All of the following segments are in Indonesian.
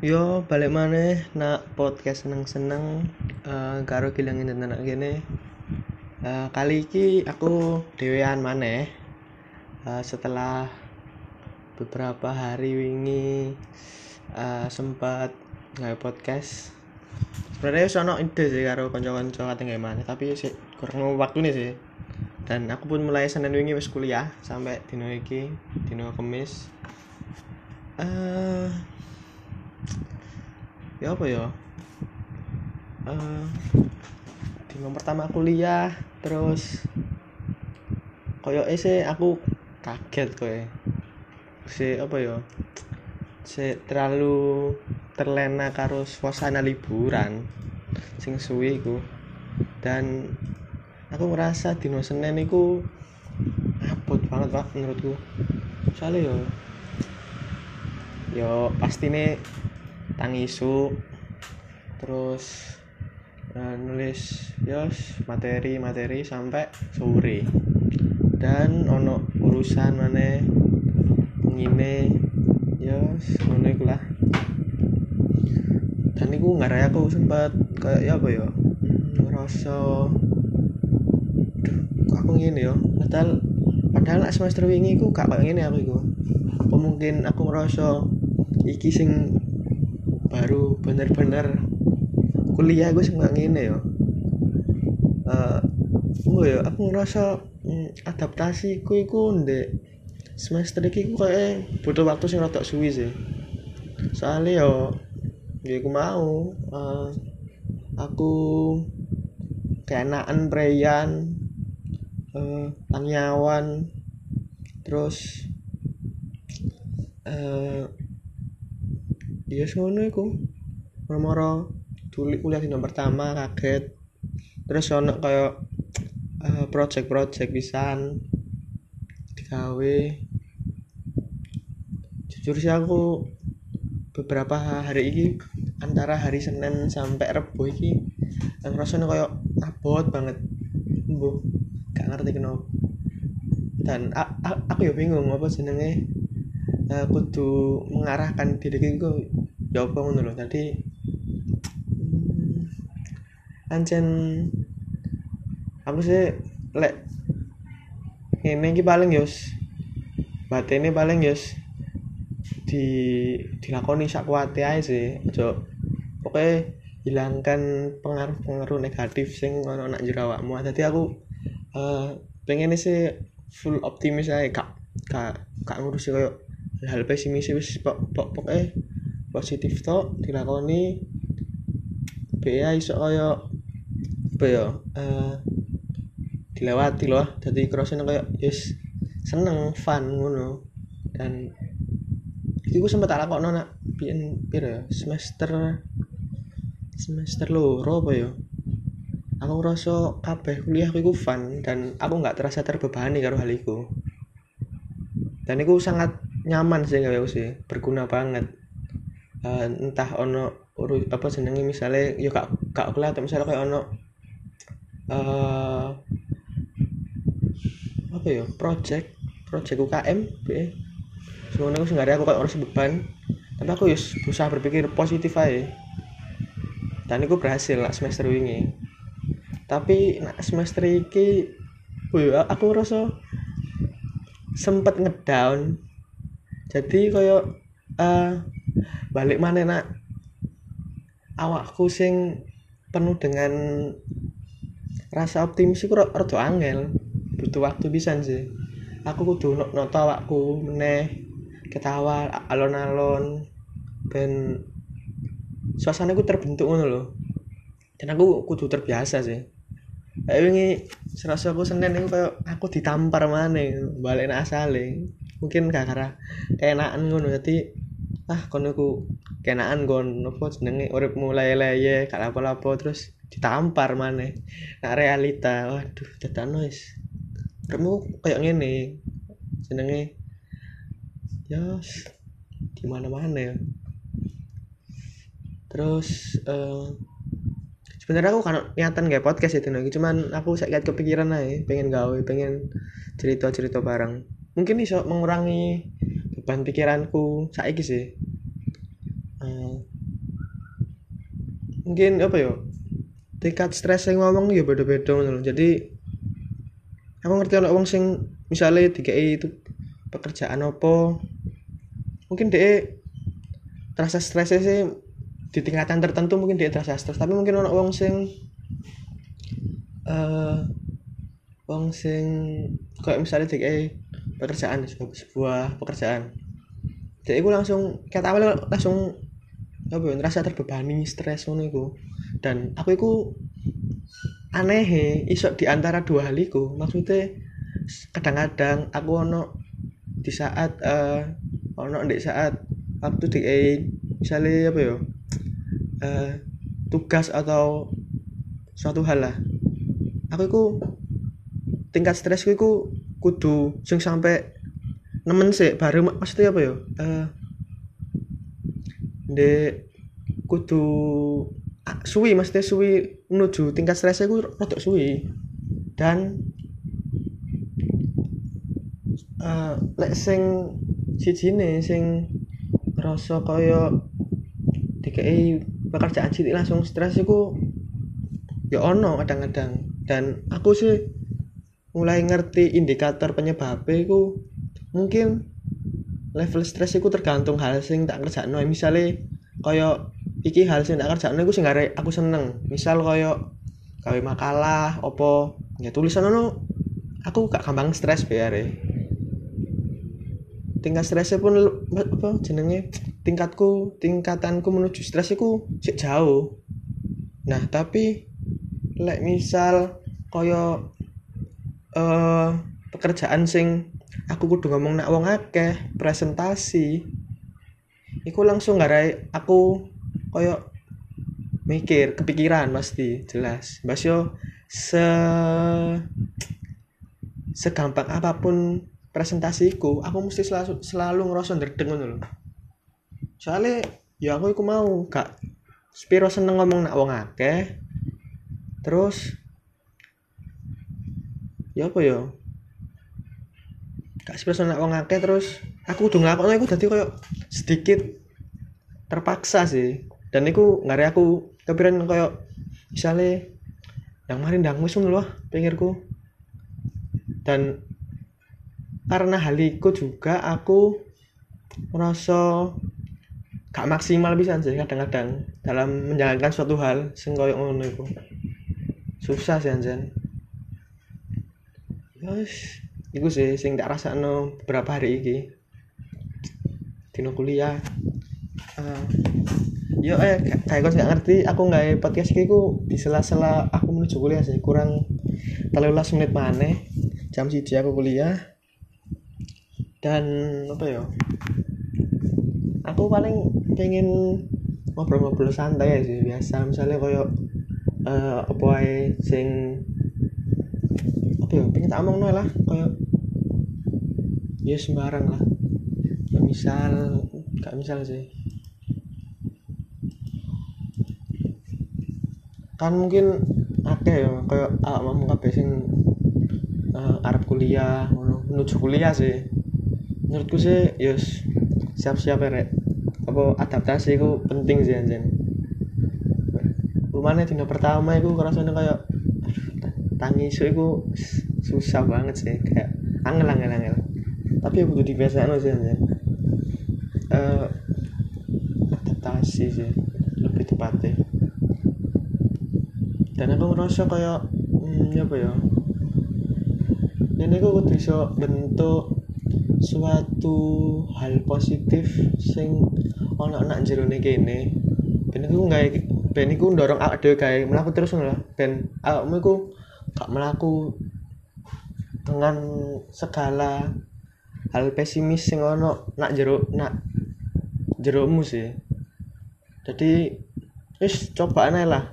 Yo balik mana nak podcast seneng-seneng uh, karo kilangin dan anak gini uh, kali ini aku dewean mana uh, setelah beberapa hari wingi uh, sempat nggak podcast. Sebenarnya sono ide sih karo konco-konco kata nggak mana tapi sih kurang waktu nih sih. Dan aku pun mulai senin wingi wis kuliah sampai dino iki dino kemis. Uh, ya apa ya? Uh, dino pertama kuliah terus koyo sih aku kaget kowe. Si apa ya? Si terlalu terlena karo suasana liburan sing suwi iku. Dan aku ngerasa dino Senin iku abot banget pak menurutku. Soalnya yo yo pasti nih tangisu terus uh, nulis yos materi materi sampai sore. Dan ono urusan mana ngine yos ngono iku lah. Dan iku ngarai aku sempat kayak ya apa ya ngerasa aku ngene ya. Padahal padahal semester wingi iku gak ngene aku iku. Apa mungkin aku ngerasa iki sing baru bener-bener kuliah gue nggak gini ya uh, oh ya aku ngerasa mm, adaptasi ku iku ndek semester iki ku kayak butuh waktu sing rada suwi sih. Soalnya yo ya aku mau uh, aku keenaan preyan uh, tangyawan terus uh, iya ngono iku. Moro-moro tuli kuliah dino pertama kaget. Terus ono kayak uh, project-project pisan digawe. Jujur sih aku beberapa hari ini antara hari Senin sampai Rebo iki rasanya kayak abot banget. Bu gak ngerti kenapa. Dan aku ya bingung apa jenenge. Uh, kudu mengarahkan diri ya apa ngono lho tadi hmm, ancen aku sih lek ini ki paling yos ini paling yos di dilakoni sak kuate ae sih ojo pokoknya hilangkan pengaruh-pengaruh negatif sing ono nak jerawakmu tadi aku uh, pengen sih full optimis aja kak kak kak ngurusi kayak hal pesimis wis pokoknya positif to dilakoni BA iso kaya apa ya uh, dilewati loh jadi crossing kayak yes seneng fun ngono. Dan itu gue sempat lakon nak pian pira semester semester loro apa ya. Aku ngerasa kabeh kuliah aku fun dan aku nggak terasa terbebani karo hal itu dan itu sangat nyaman sih gak sih berguna banget uh, entah ono urus apa senengnya misalnya yuk kak kak atau misalnya kayak ono uh, apa ya project project UKM be semuanya aku sengaja aku kayak harus beban tapi aku yus berusaha berpikir positif aja. Dan aku berhasil lah semester ini tapi nak semester ini Wih, aku rasa sempet ngedown. Jadi kayak uh, balik mana nak. Awakku sing penuh dengan rasa optimis itu rada angel. Butuh waktu bisa sih. Aku kudu noto awakku meneh ketawa alon-alon ben suasana ku terbentuk ngono loh dan aku kudu terbiasa sih. Kayak ini serasa aku senen itu kayak aku ditampar mana balik asale. Mungkin gak karena keenaan ngono jadi ah kono ku kenaan gon nopo jenenge? Urip mulai leye gak lapo-lapo terus ditampar mana nah realita waduh dadan noise uripmu kayak ngene jenenge? Yos di mana-mana ya. Terus uh, sebenarnya aku kan niatan gak podcast itu nih cuman aku sakit kepikiran aja pengen gawe pengen cerita cerita bareng. Mungkin bisa mengurangi beban pikiranku. Saiki sih. Eh, mungkin apa ya? Tingkat stres yang ngomong ya beda-beda jadi aku ngerti ono wong sing misalnya dikai itu pekerjaan apa. Mungkin dia terasa stresnya sih di tingkatan tertentu mungkin dia terasa stres. Tapi mungkin ono wong sing eh wong sing kayak misalnya dikai pekerjaan sebuah, pekerjaan. Jadi aku langsung kayak awal langsung apa ya ngerasa terbebani stres ngono iku. Dan aku iku aneh iso di antara dua hal iku. Maksudnya kadang-kadang aku ono di saat eh ono di saat waktu di misalnya apa ya eh tugas atau suatu hal lah. Aku iku tingkat stresku iku kudu sing sampai nemen sih baru mak- maksudnya apa ya eh ndek kudu ah, suwi maksudnya suwi menuju tingkat stresnya ku rodok suwi. Dan eh lek sing sijine sing ngerasa kaya DKI pekerjaan cilik langsung stres iku ya ono kadang-kadang. Dan aku sih mulai ngerti indikator penyebabnya iku mungkin level stres iku tergantung hal sing tak kerjakno misalnya kaya iki hal sing tak kerjakno iku sing aku seneng. Misal kaya gawe makalah opo ya tulisan ono aku gak gampang stres biare tingkat stresnya pun apa jenenge? Tingkatku tingkatanku menuju stres sik jauh. Nah tapi lek misal kaya eh pekerjaan sing aku kudu ngomong nak wong akeh presentasi. Iku langsung ngarai aku kaya mikir kepikiran pasti jelas. Mbak yo se segampang apa pun presentasiku aku mesti selalu selalu ngerasa ndredeg ngono soalnya ya aku iku mau gak spiro seneng ngomong nak wong akeh. Terus ya apa ya? Gak spiro seneng nak wong akeh terus. Aku udah ngelakon aku dadi koyo sedikit terpaksa sih. Dan iku ngare aku kepikiran koyo misalnya yang kemarin ndang wis ngono lho pikirku dan karena hal itu juga aku merasa gak maksimal bisa sih kadang-kadang dalam menjalankan suatu hal sing koyo ngono iku. Susah sih anjen Yos, iku sih sing tak rasakno beberapa hari iki. Dino kuliah. Eh, yo eh ka- kayak kau nggak ngerti. Aku nggak podcast iki ku di sela-sela aku menuju kuliah sih kurang 13 menit maneh. Jam siji aku kuliah. Dan apa ya aku paling pengen ngobrol-ngobrol santai sih biasa. Misalnya koyo eh apa sing apa ya pengen tak omongno lah koyo ya sembarang lah. Ya, misal gak misal sih. Kan mungkin akeh ya kayak awak mau kabeh sing eh, arep kuliah menuju kuliah sih. Menurutku sih yus siap-siap ya rek. Apa adaptasi itu penting sih anjen rumahnya dino pertama itu rasanya kayak tangi isu itu susah banget sih kayak angel angel angel. Tapi ya butuh dibiasakan sih anjen Eh, adaptasi sih lebih tepatnya. Dan aku ngerasa kayak hmm, apa ya? Ini aku kudu iso bentuk suatu hal positif sing ono nak jerone kene. Ben iku gawe ben iku ndorong awak dhewe gawe. Mlaku terus ngono ben awakmu iku gak mlaku dengan segala hal pesimis sing ono nak jero nak jeromu sih. Jadi wis cobaan ae lah.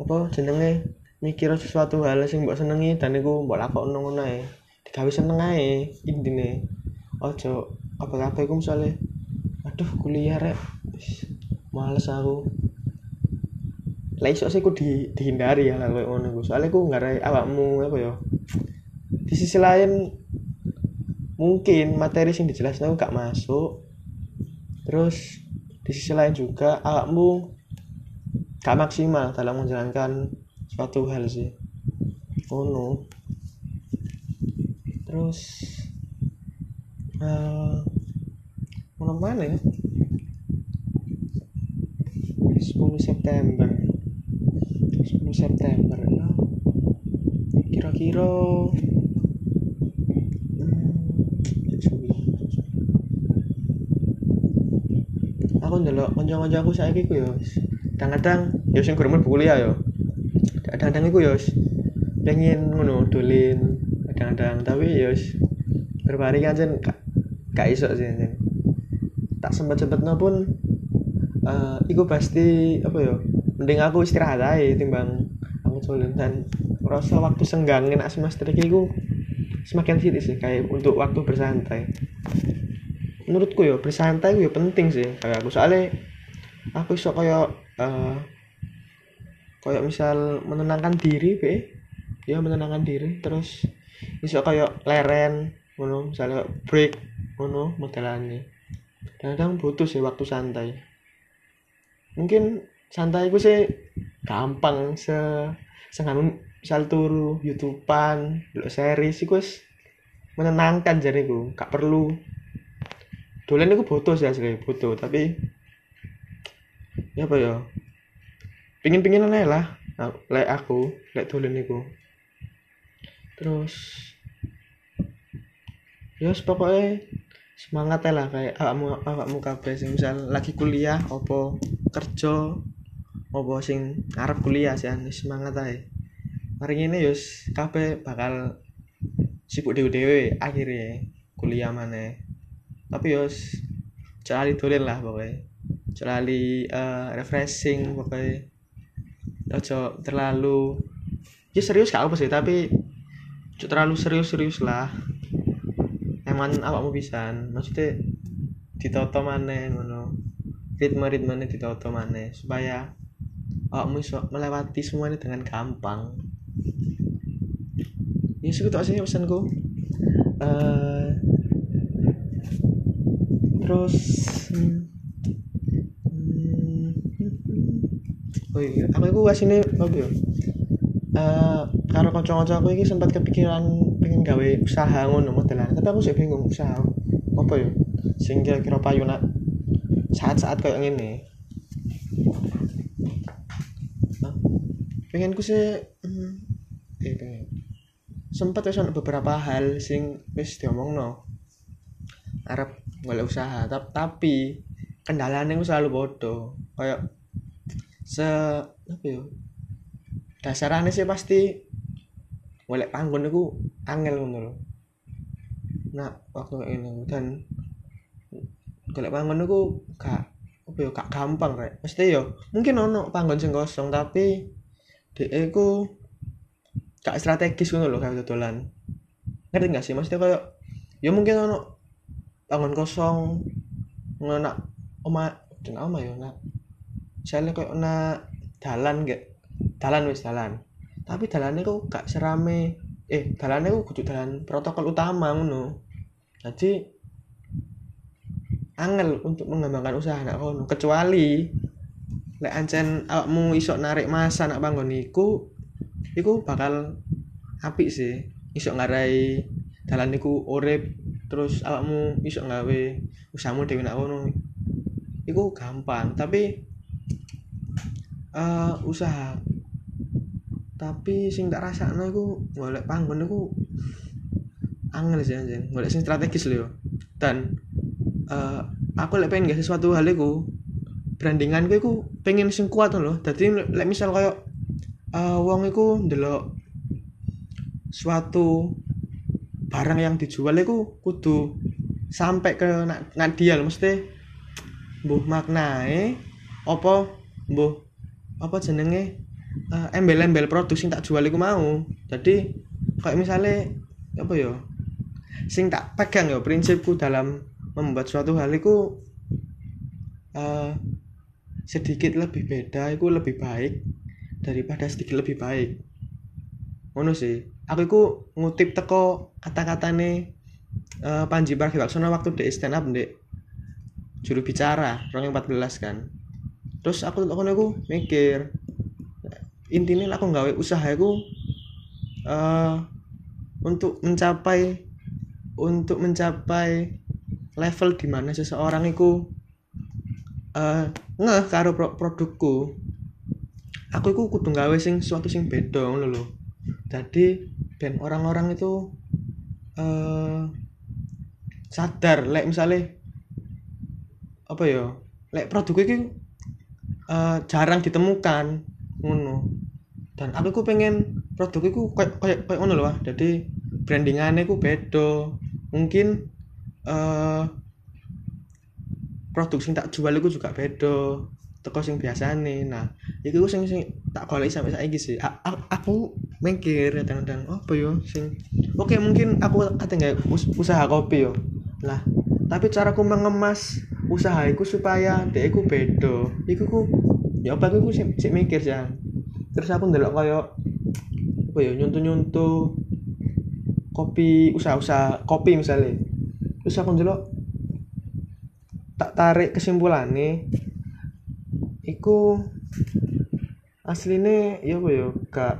Apa jenenge mikir sesuatu hal sing mbok senengi dan iku mbok lakokno ngono ae. Digawe seneng ae intine. Ojo apa-apa iku misale aduh kuliah rek. Males aku lah iso sih ku di, dihindari ya lah koyo ngono iku. Soalnya ku ngarai awakmu apa ya di sisi lain mungkin materi sing dijelasno gak masuk. Terus di sisi lain juga awakmu gak maksimal dalam menjalankan suatu hal sih. Oh no terus uh, mana ya? 10 September 10 September. Ya kira-kira aku ndelok kanca-kanca aku saiki ku ya kadang-kadang ya sing gurung mlebu ya kadang-kadang iku ya pengen ngono dolin kadang-kadang. Tapi ya berpari kan jen gak iso sih tak sempat sempatnya pun uh, iku pasti apa ya mending aku istirahat aja timbang aku dolin dan rasa waktu senggangin as semester iku semakin sih sih kayak untuk waktu bersantai. Menurutku ya bersantai ya penting sih kayak aku. Soalnya aku iso kayak uh, kayak misal menenangkan diri be. Ya menenangkan diri. Terus iso kayak leren ngono misalnya break ngono modelane. Kadang butuh sih waktu santai. Mungkin santai gue sih. Gampang se sengamun misal turu youtubean lo series sih menenangkan jadi gue gak perlu. Dolen itu butuh sih asli butuh. Tapi ya apa ya? Pingin pingin aja lah lek aku lek dolen itu terus ya pokoknya semangat lah kayak awakmu awakmu kabeh misal lagi kuliah opo kerja opo sing ngarep kuliah sih semangat aja hari ini yus kabeh bakal sibuk dewe-dewe akhirnya kuliah mana tapi yos celali dolen lah pokoknya celali uh, refreshing pokoknya ojo terlalu ya serius gak apa sih tapi terlalu serius-serius lah. Emang awakmu bisa maksudnya ditoto mana ngono. Ritme ritme ditoto mana supaya bisa melewati semuanya dengan gampang. Ya segitu aja pesanku. Uh, terus hmm, hmm, oh iya aku itu asine apa ya. Uh, karo kanca-kanca aku iki sempat kepikiran pengen gawe usaha ngono modelan tapi aku sih bingung usaha apa ya sing kira-kira payu nak saat-saat kayak gini pengen ku hmm, eh pengen. Sempat wis beberapa hal sing wis diomongno. Arep golek usaha tapi kendalanya itu selalu bodoh kayak se apa ya dasarnya sih pasti golek panggon itu angel ngono lho. Nah waktu ini dan golek panggon itu gak apa ya gak gampang rek. Mesti yo mungkin ono panggon sing kosong tapi dhek iku gak strategis ngono lho kayak dodolan. Ngerti gak sih? Maksudnya kayak ya mungkin ono bangun kosong ngena oma dan oma ya nak saya kayak na dalan gak dalan wis dalan. Tapi dalannya kok gak serame. Eh dalannya kok kudu dalan protokol utama ngono. Jadi angel untuk mengembangkan usaha nak kono kecuali lek ancen awakmu iso narik masa nak bangun iku iku bakal apik sih. Iso ngarai dalan niku urip terus awakmu iso nggawe usahamu dhewe nak ngono. Iku gampang tapi uh, usaha. Tapi sing tak rasakno iku golek panggon iku angel sih anjing. Golek sing strategis lho dan uh, aku lek pengen gak sesuatu hal iku brandinganku iku pengen sing kuat lho. Dadi lek misal koyo uh, wong iku ndelok suatu barang yang dijual itu kudu sampai ke nak, nak dia mesti buh maknae apa buh apa jenenge uh, embel-embel produk sing tak jual iku mau. Jadi kayak misalnya apa ya sing tak pegang ya prinsipku dalam membuat suatu hal itu uh, sedikit lebih beda itu lebih baik daripada sedikit lebih baik. Ngono sih. Aku iku ngutip teko kata-katane uh, Panji Pragiwaksono waktu di stand up ndek juru bicara orang yang 14 kan. Terus aku aku aku mikir intinya aku nggawe usaha aku uh, untuk mencapai untuk mencapai level di mana seseorang itu uh, ngeh karo pro produkku. Aku itu kudu gawe sing suatu sing beda ngono lho. Jadi dan orang-orang itu uh, sadar lek misalnya apa ya lek produk ini uh, jarang ditemukan ngono. Dan aku ku pengen produk itu kayak kayak kayak ngono loh jadi brandingannya ku beda. Mungkin uh, produk sing tak jual itu juga beda teko sing nih nah itu sing sing tak golek sampai saiki sih. Aku mikir kadang-kadang oh, apa yo sing oke mungkin aku kata nggak usaha kopi yo. Lah tapi caraku mengemas usaha supaya dia aku beda. Iku ku ya apa aku sih si mikir sih terus aku ndelok koyo apa ya nyuntu-nyuntu kopi usaha-usaha kopi misalnya. Terus aku ndelok tak tarik kesimpulan nih iku asline ya apa ya gak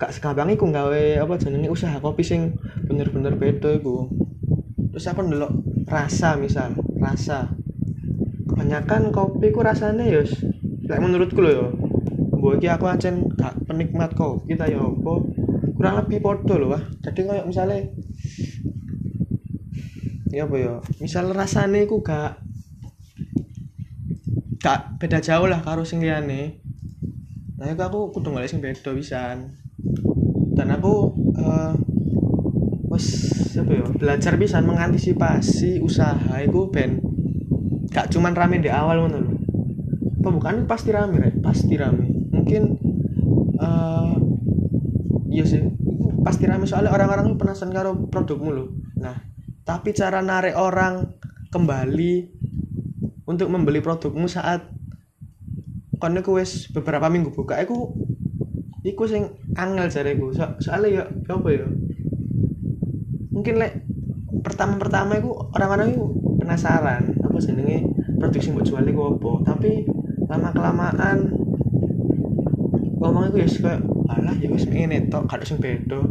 gak sekampang iku gawe apa jenenge usaha kopi sing bener-bener beda iku. Terus aku ndelok rasa misal rasa. Kebanyakan kopi ku rasanya ya kayak menurutku loh ya mbok iki aku ancen gak penikmat kopi kita ya apa kurang lebih podo loh wah. Jadi kayak misalnya ya apa ya? Misal rasane ku gak gak beda jauh lah karo sing liyane. Nah itu aku kudu golek sing beda pisan. Dan aku uh, apa ya belajar bisa mengantisipasi usaha itu ben gak cuman rame di awal ngono lho. Pembukaan pasti rame right? pasti rame. Mungkin uh, iya sih. Pasti rame soalnya orang-orang penasaran karo produkmu loh nah tapi cara narik orang kembali untuk membeli produkmu saat kono wis beberapa minggu buka aku iku sing angel jareku. So, soalnya ya apa ya mungkin lek pertama-pertama iku orang-orang itu penasaran apa jenenge produk sing mbok jual iku apa. Tapi lama kelamaan ngomong iku ya kayak alah ya wis ngene tok gak sing beda.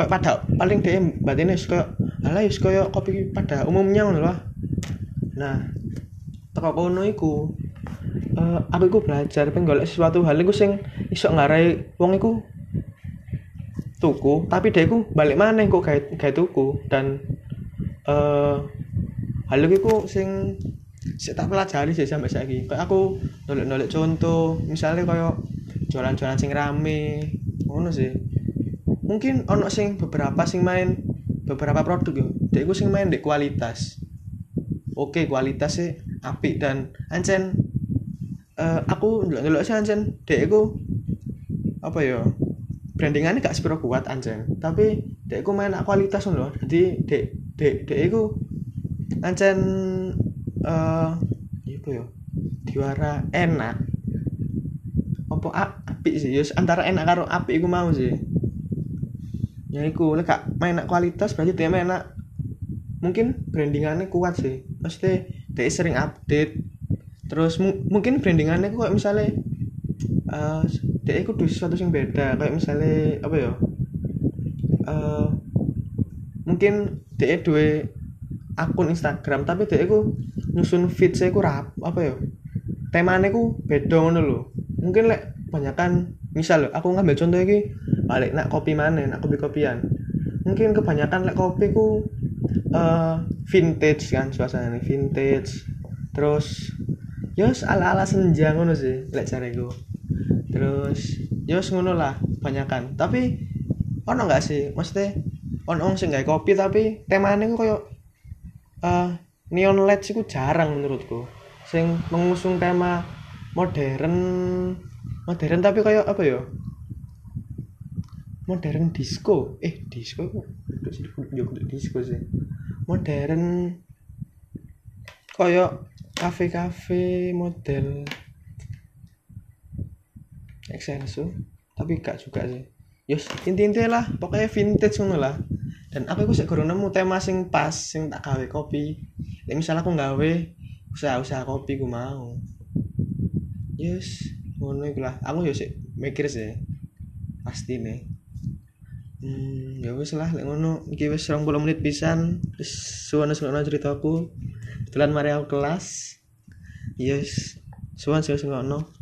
Kayak pada paling deh batine kayak alah yus kaya kopi pada umumnya ngono lah nah teko kono iku uh, aku iku belajar pengen sesuatu hal iku sing iso ngarai wong iku tuku tapi dia iku balik mana kok kayak kayak tuku. Dan uh, hal iku sing sik tak pelajari sih sampai saiki. Kayak aku nolak-nolak contoh misalnya kayak jualan-jualan sing rame ngono sih. Mungkin ono sing beberapa sing main beberapa produk yo. Dek sing main di kualitas. Oke kualitas sih api dan ancen uh, aku ndelok sih ancen dek apa ya brandingannya gak sepiro kuat ancen tapi dek main kualitas loh jadi dek dek dek iku ancen uh, apa ya diwara enak. Apa api sih? Yus antara enak karo api iku mau sih ya iku lek main kualitas berarti dia main mungkin brandingannya kuat sih. Pasti dia sering update. Terus mu mungkin brandingannya kok misalnya uh, dia ikut sesuatu yang beda. Kayak misalnya apa ya? Uh, mungkin dia dua akun Instagram tapi dia itu nyusun feed saya ku rap apa ya? Temanya ku beda ngono mungkin lek banyakan misal aku ngambil contoh lagi balik nak kopi mana? Nak kopi kopian? Mungkin kebanyakan like kopi ku uh, vintage kan suasana vintage. Terus yos ala ala senja ngono sih lek cariku terus yos ngono lah banyakan tapi ono nggak sih? Maksudnya ono sih nggak kopi tapi temanya ku koyo uh, neon led sih jarang menurutku. Sing mengusung tema modern modern tapi kayak apa ya modern disco eh disco duduk sih duduk disco sih modern koyo kafe-kafe model exenso tapi gak juga sih yos inti-inti lah pokoknya vintage ngono lah dan aku sih kurang nemu tema sing pas sing tak gawe kopi Nek misal aku nggawe usaha-usaha kopi ku mau. Yes, ngono iku lah. Aku yo sik mikir sih. Pasti nih. Hmm, ya wis lah lek ngono iki wis 20 menit pisan. Wis suwun ngono ceritaku. Kebetulan mari aku kelas. Yes, suwun sing ngono.